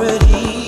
already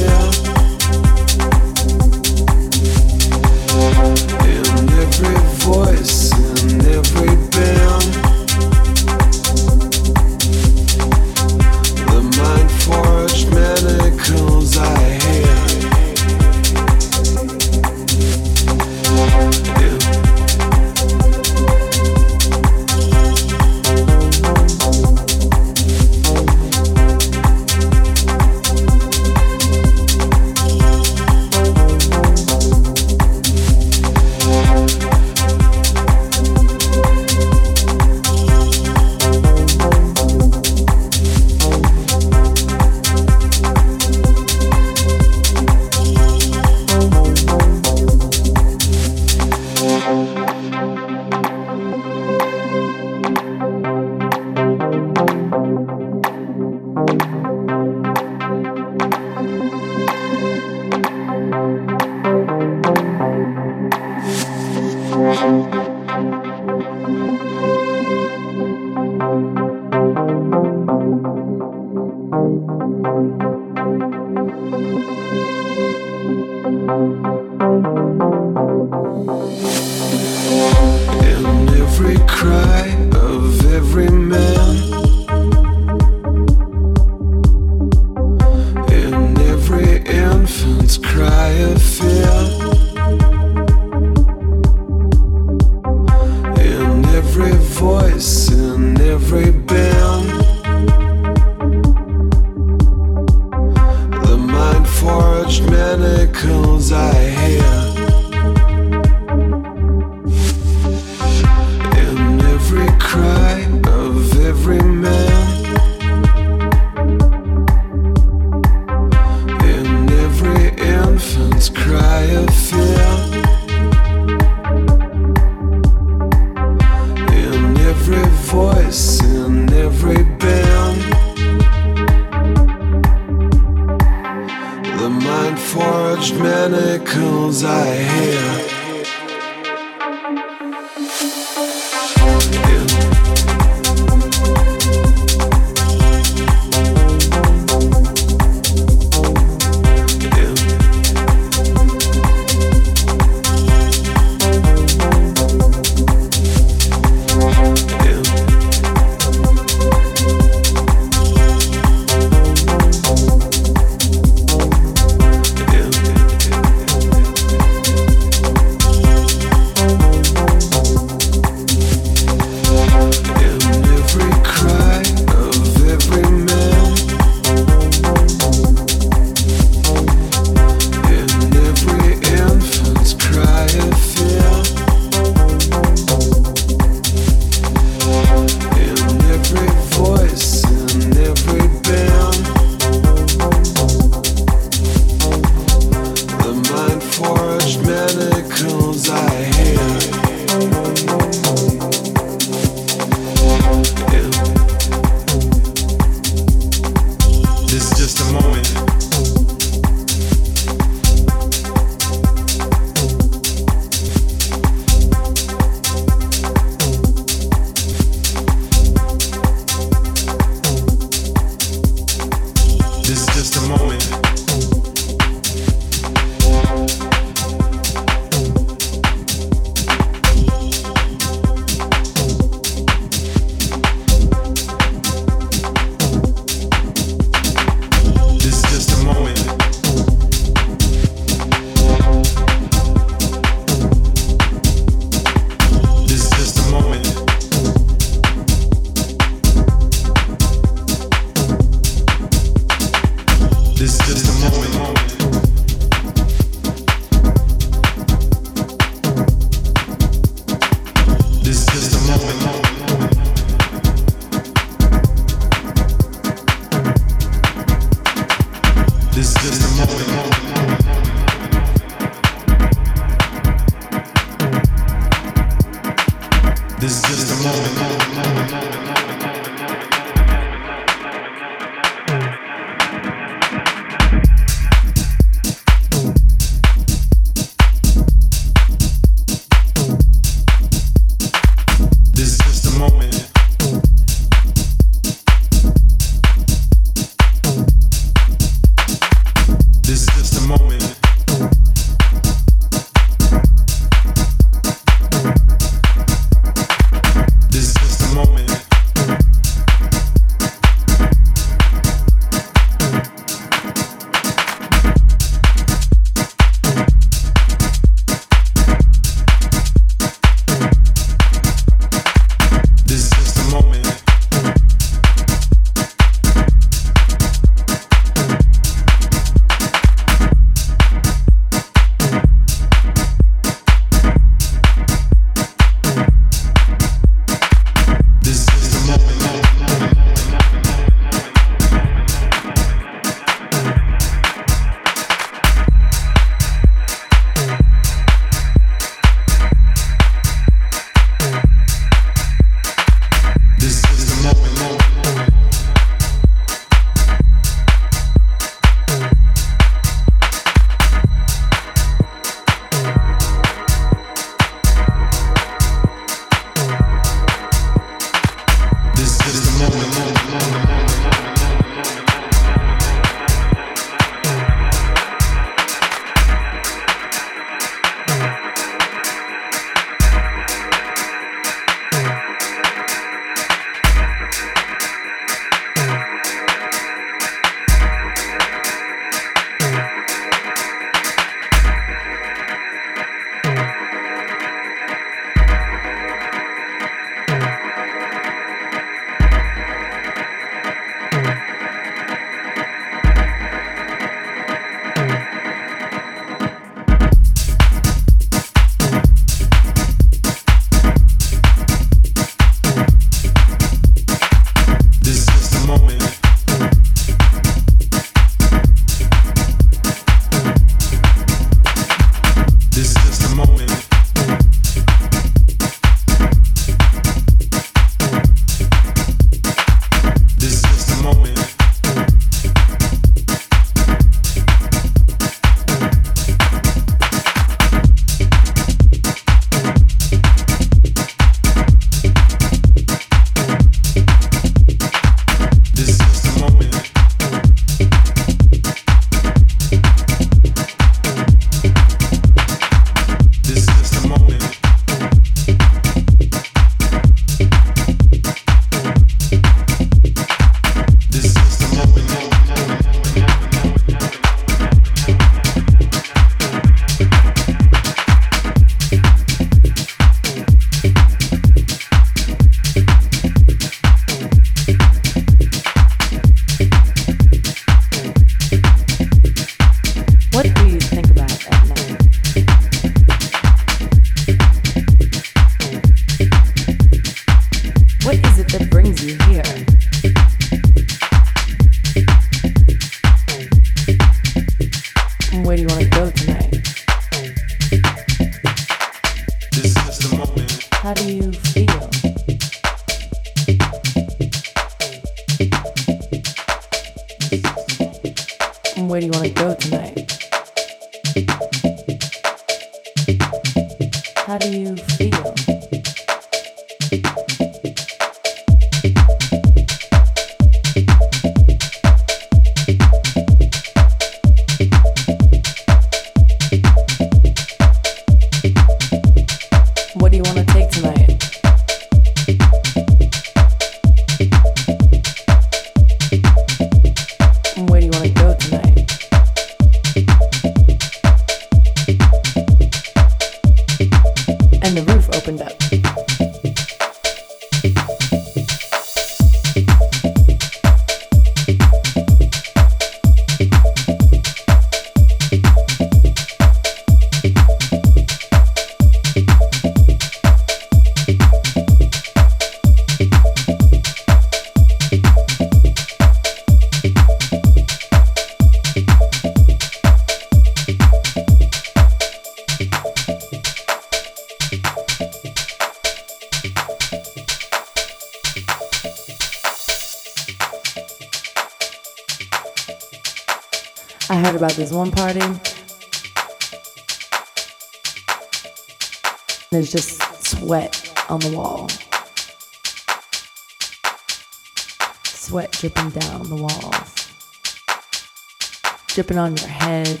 dripping on your head,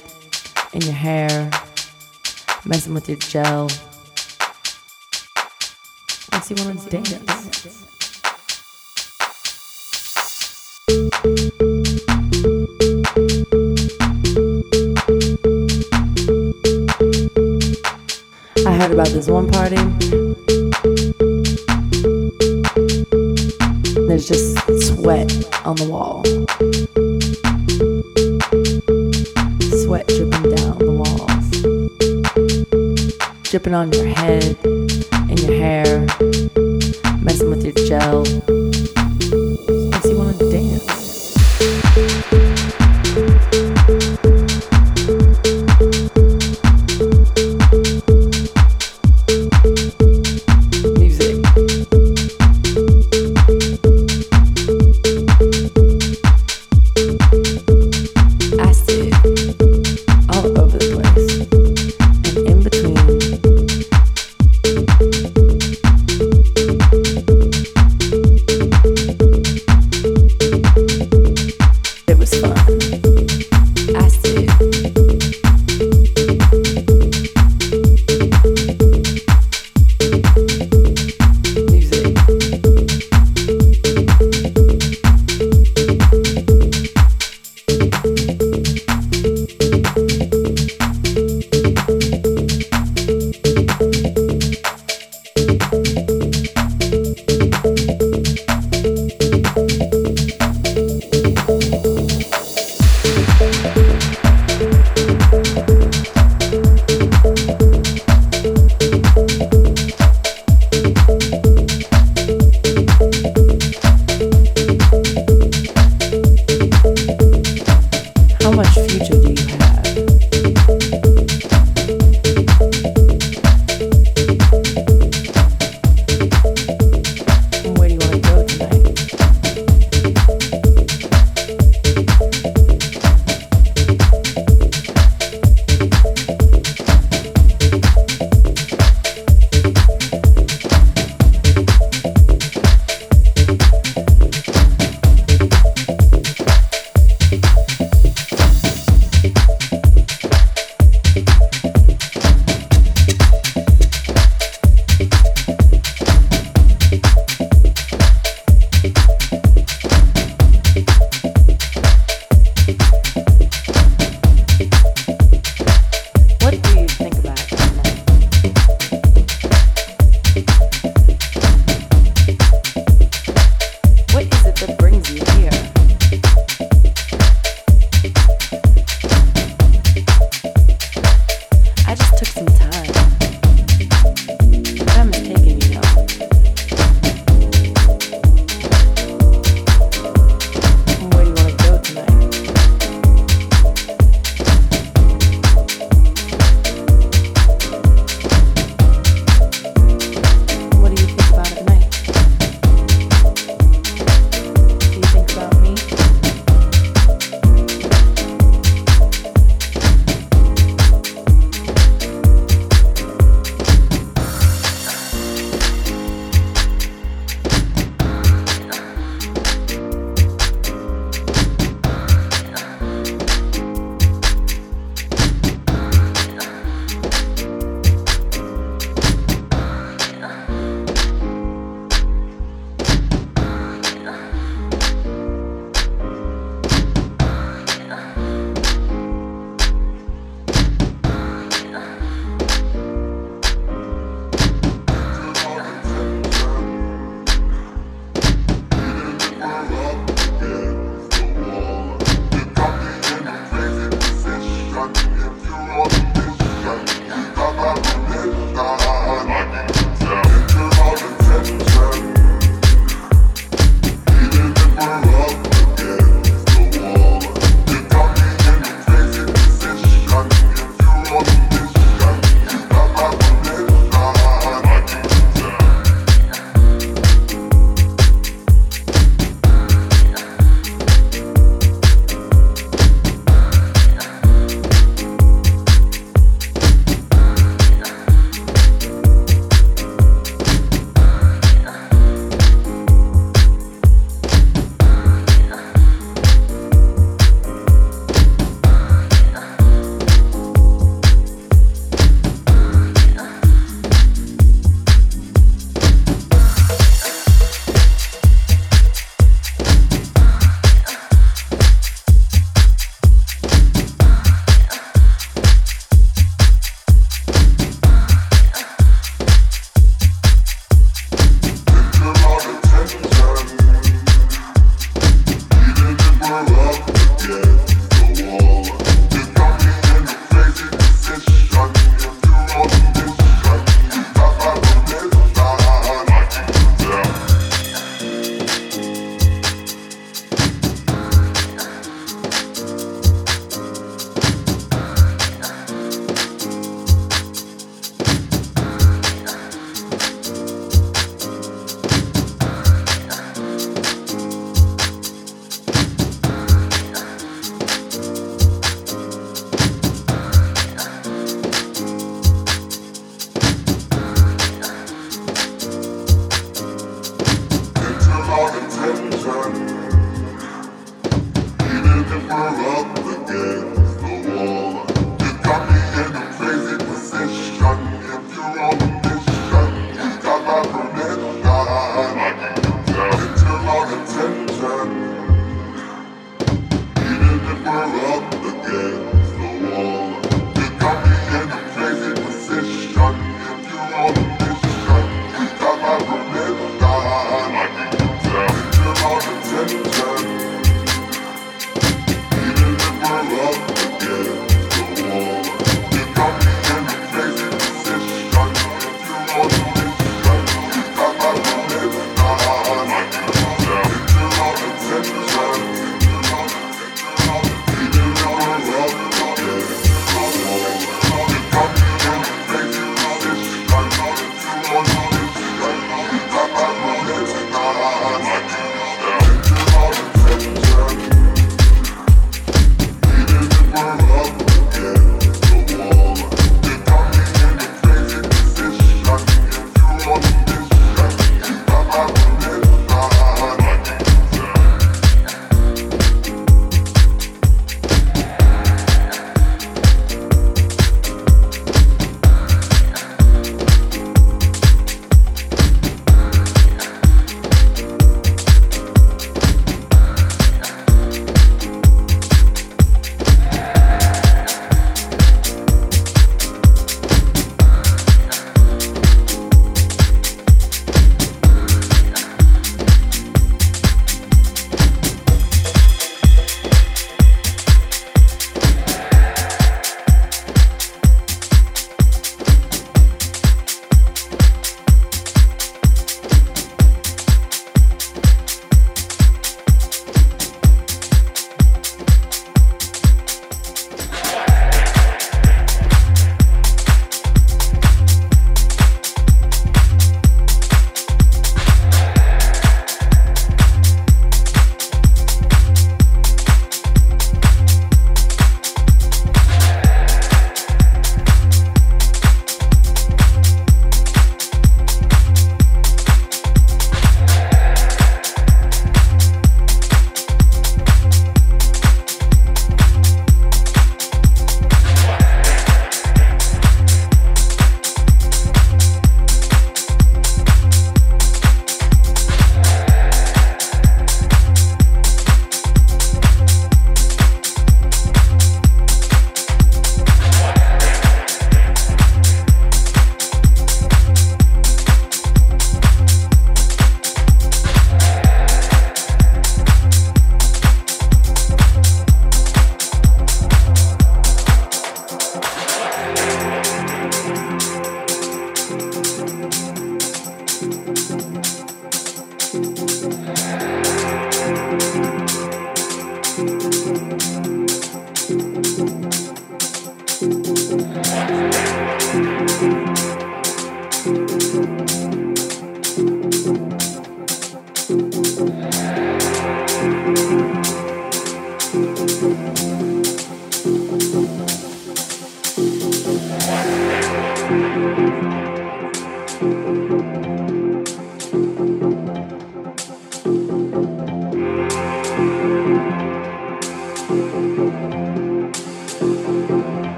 and your hair, messing with your gel. Triple Angle.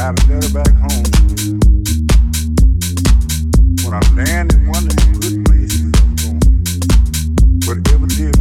When I'm in one of good places, whatever did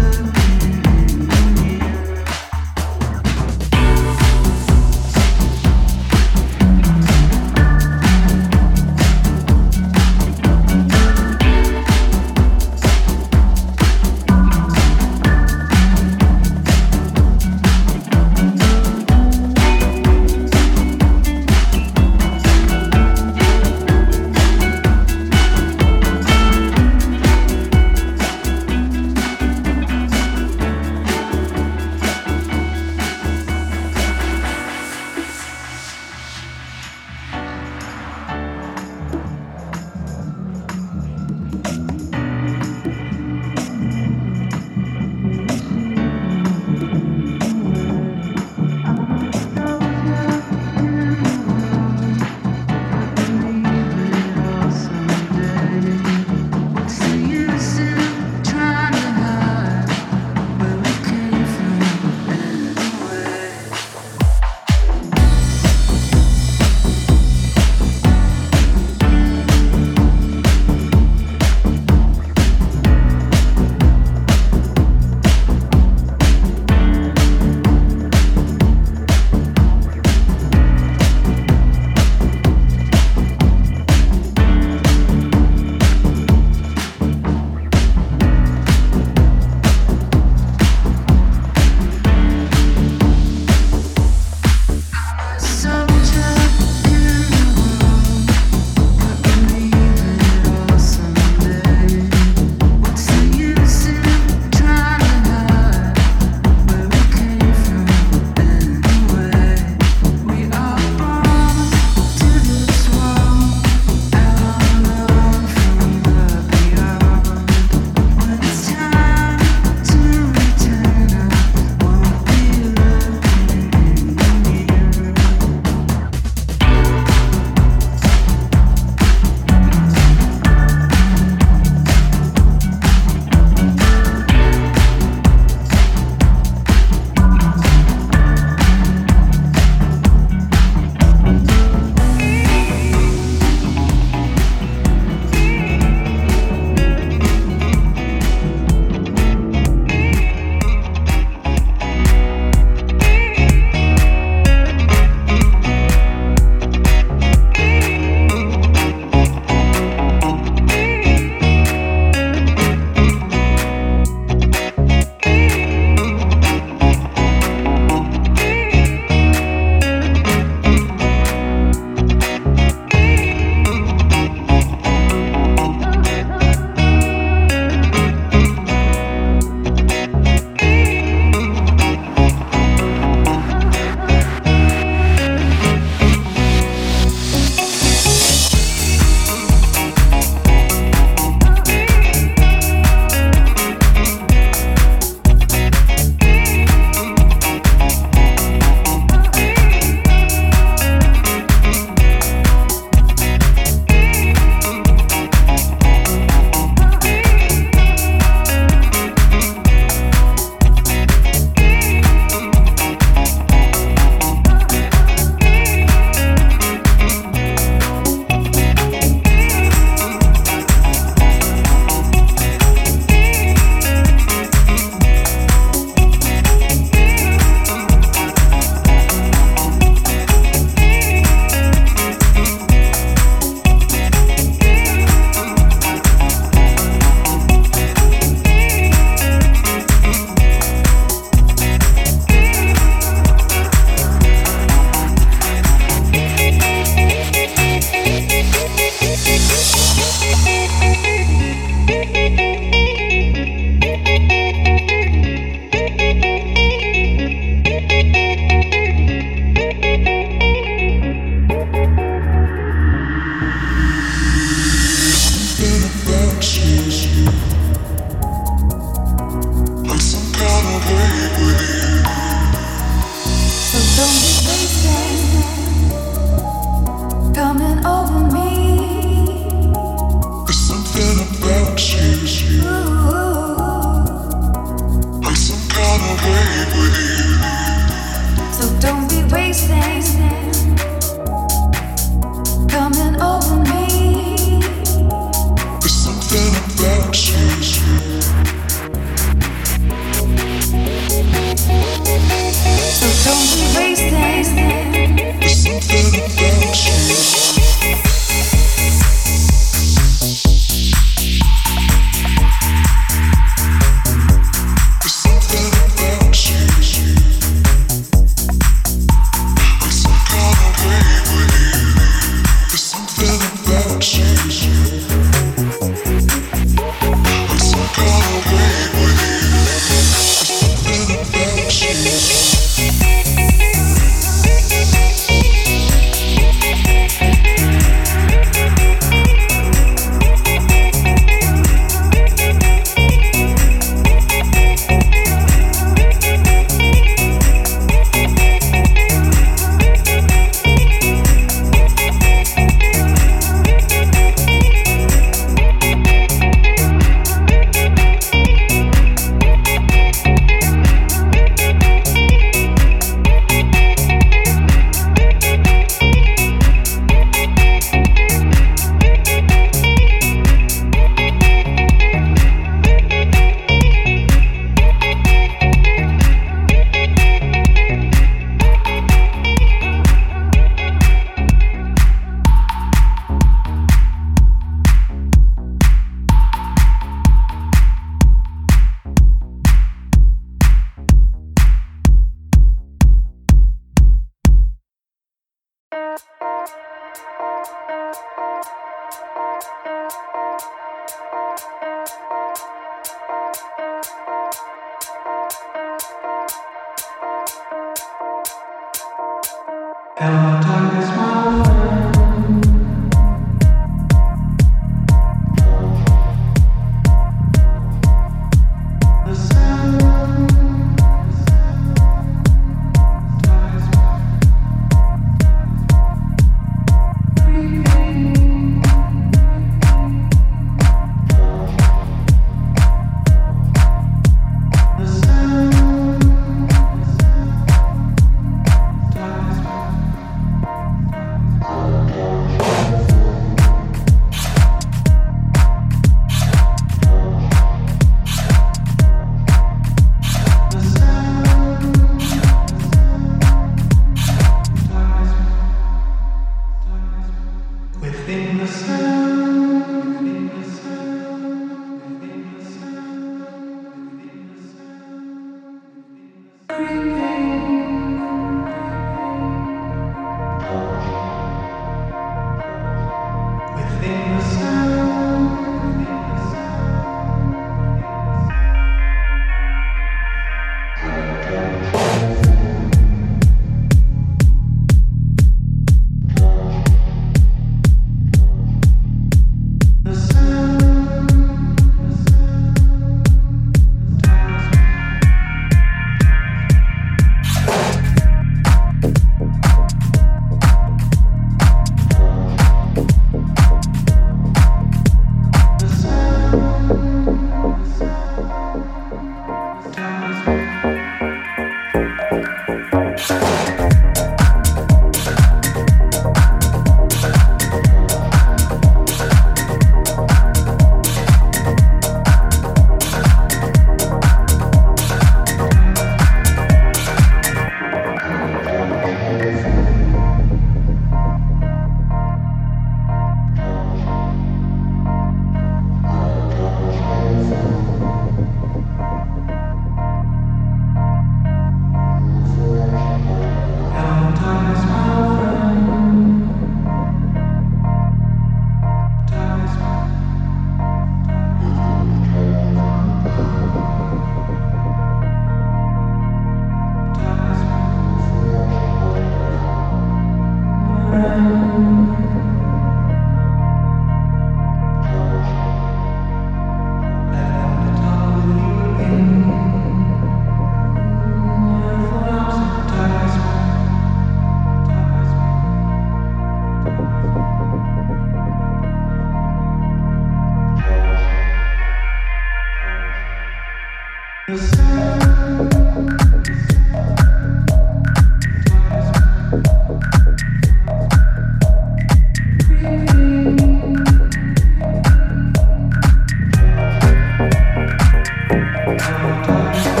voltar.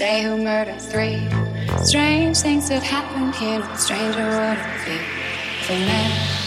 Say who murdered three. Strange things that happened here. No stranger would it be if a.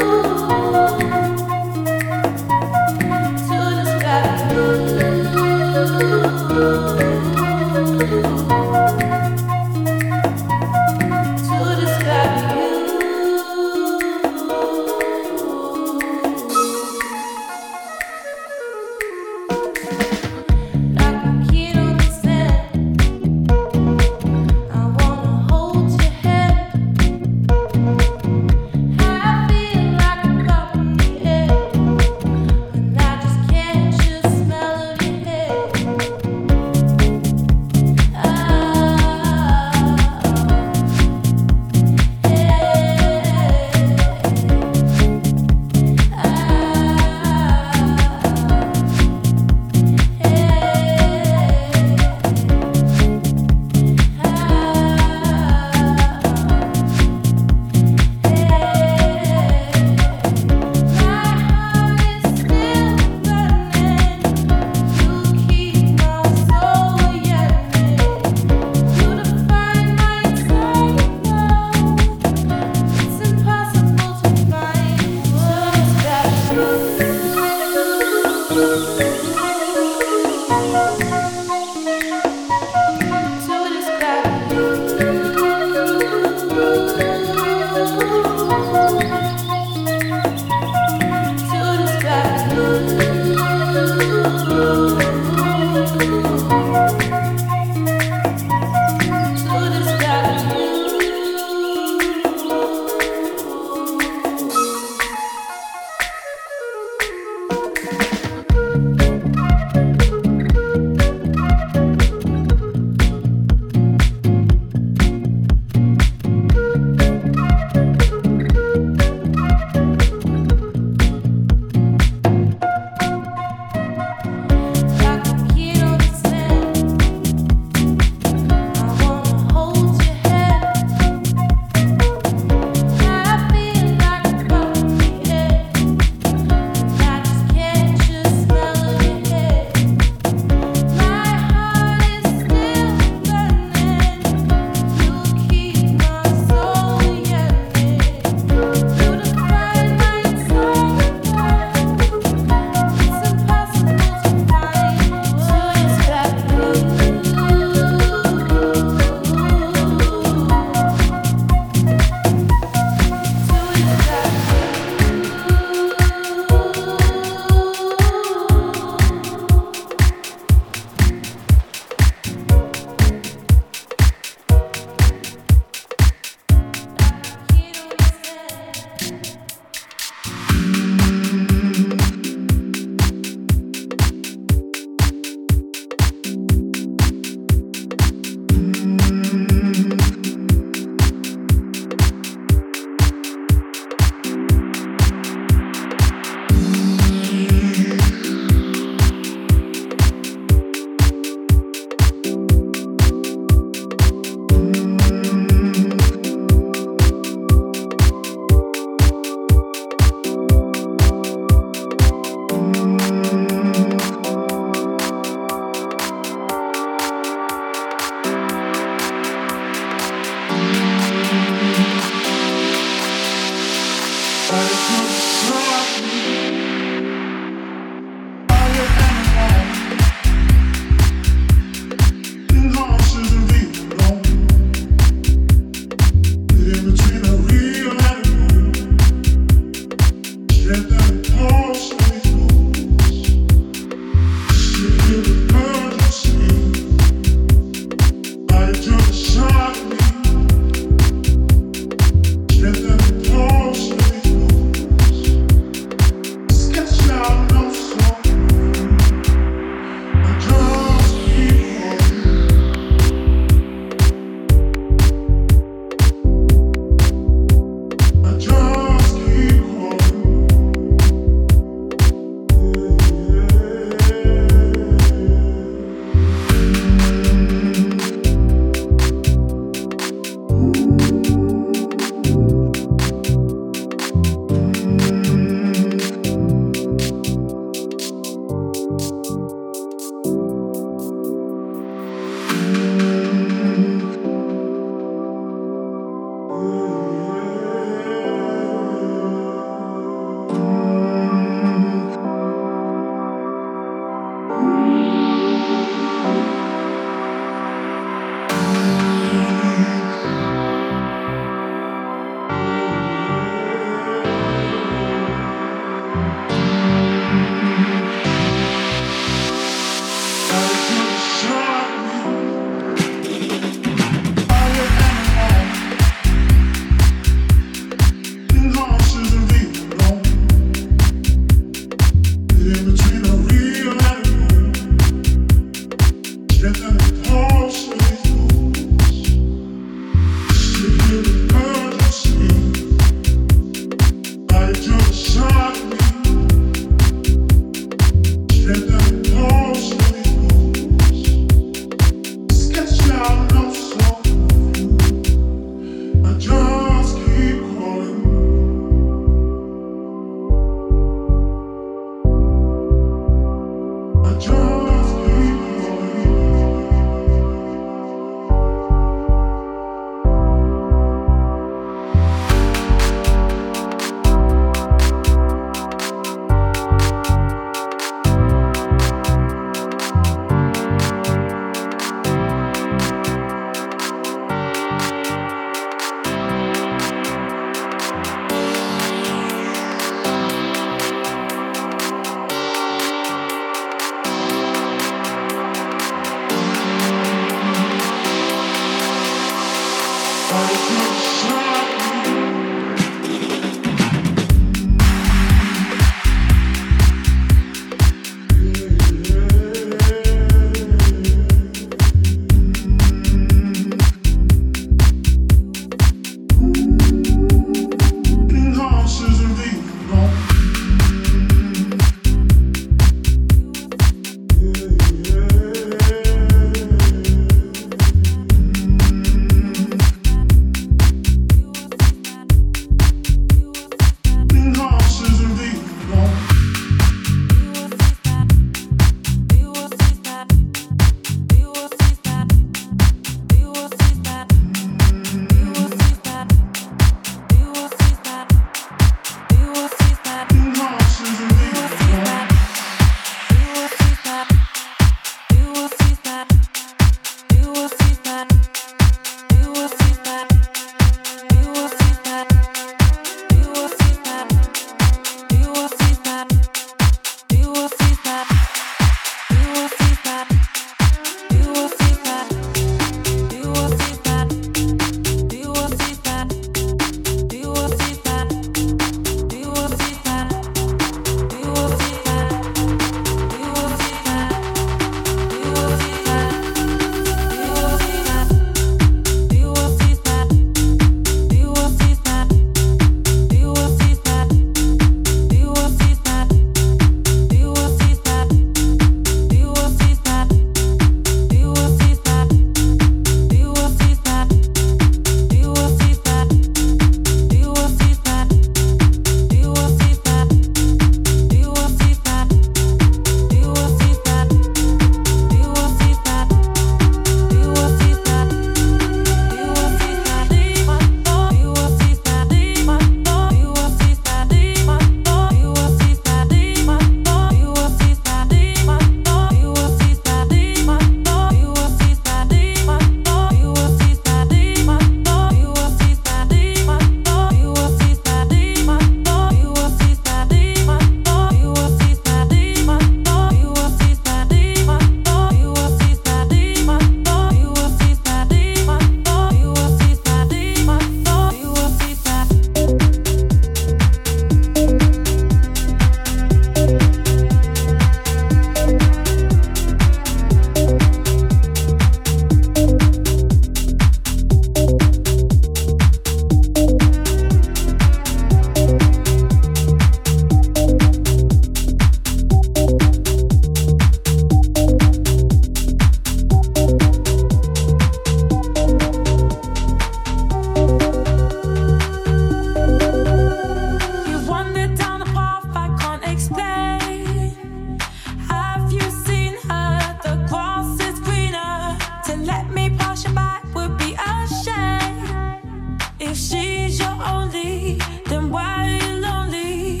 let me pass you by would be a shame. If she's your only, then why are you lonely?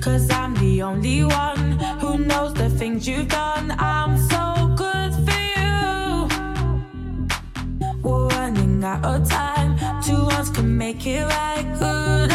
Cause I'm the only one who knows the things you've done. I'm so good for you. We're running out of time, two ones can make it right. Could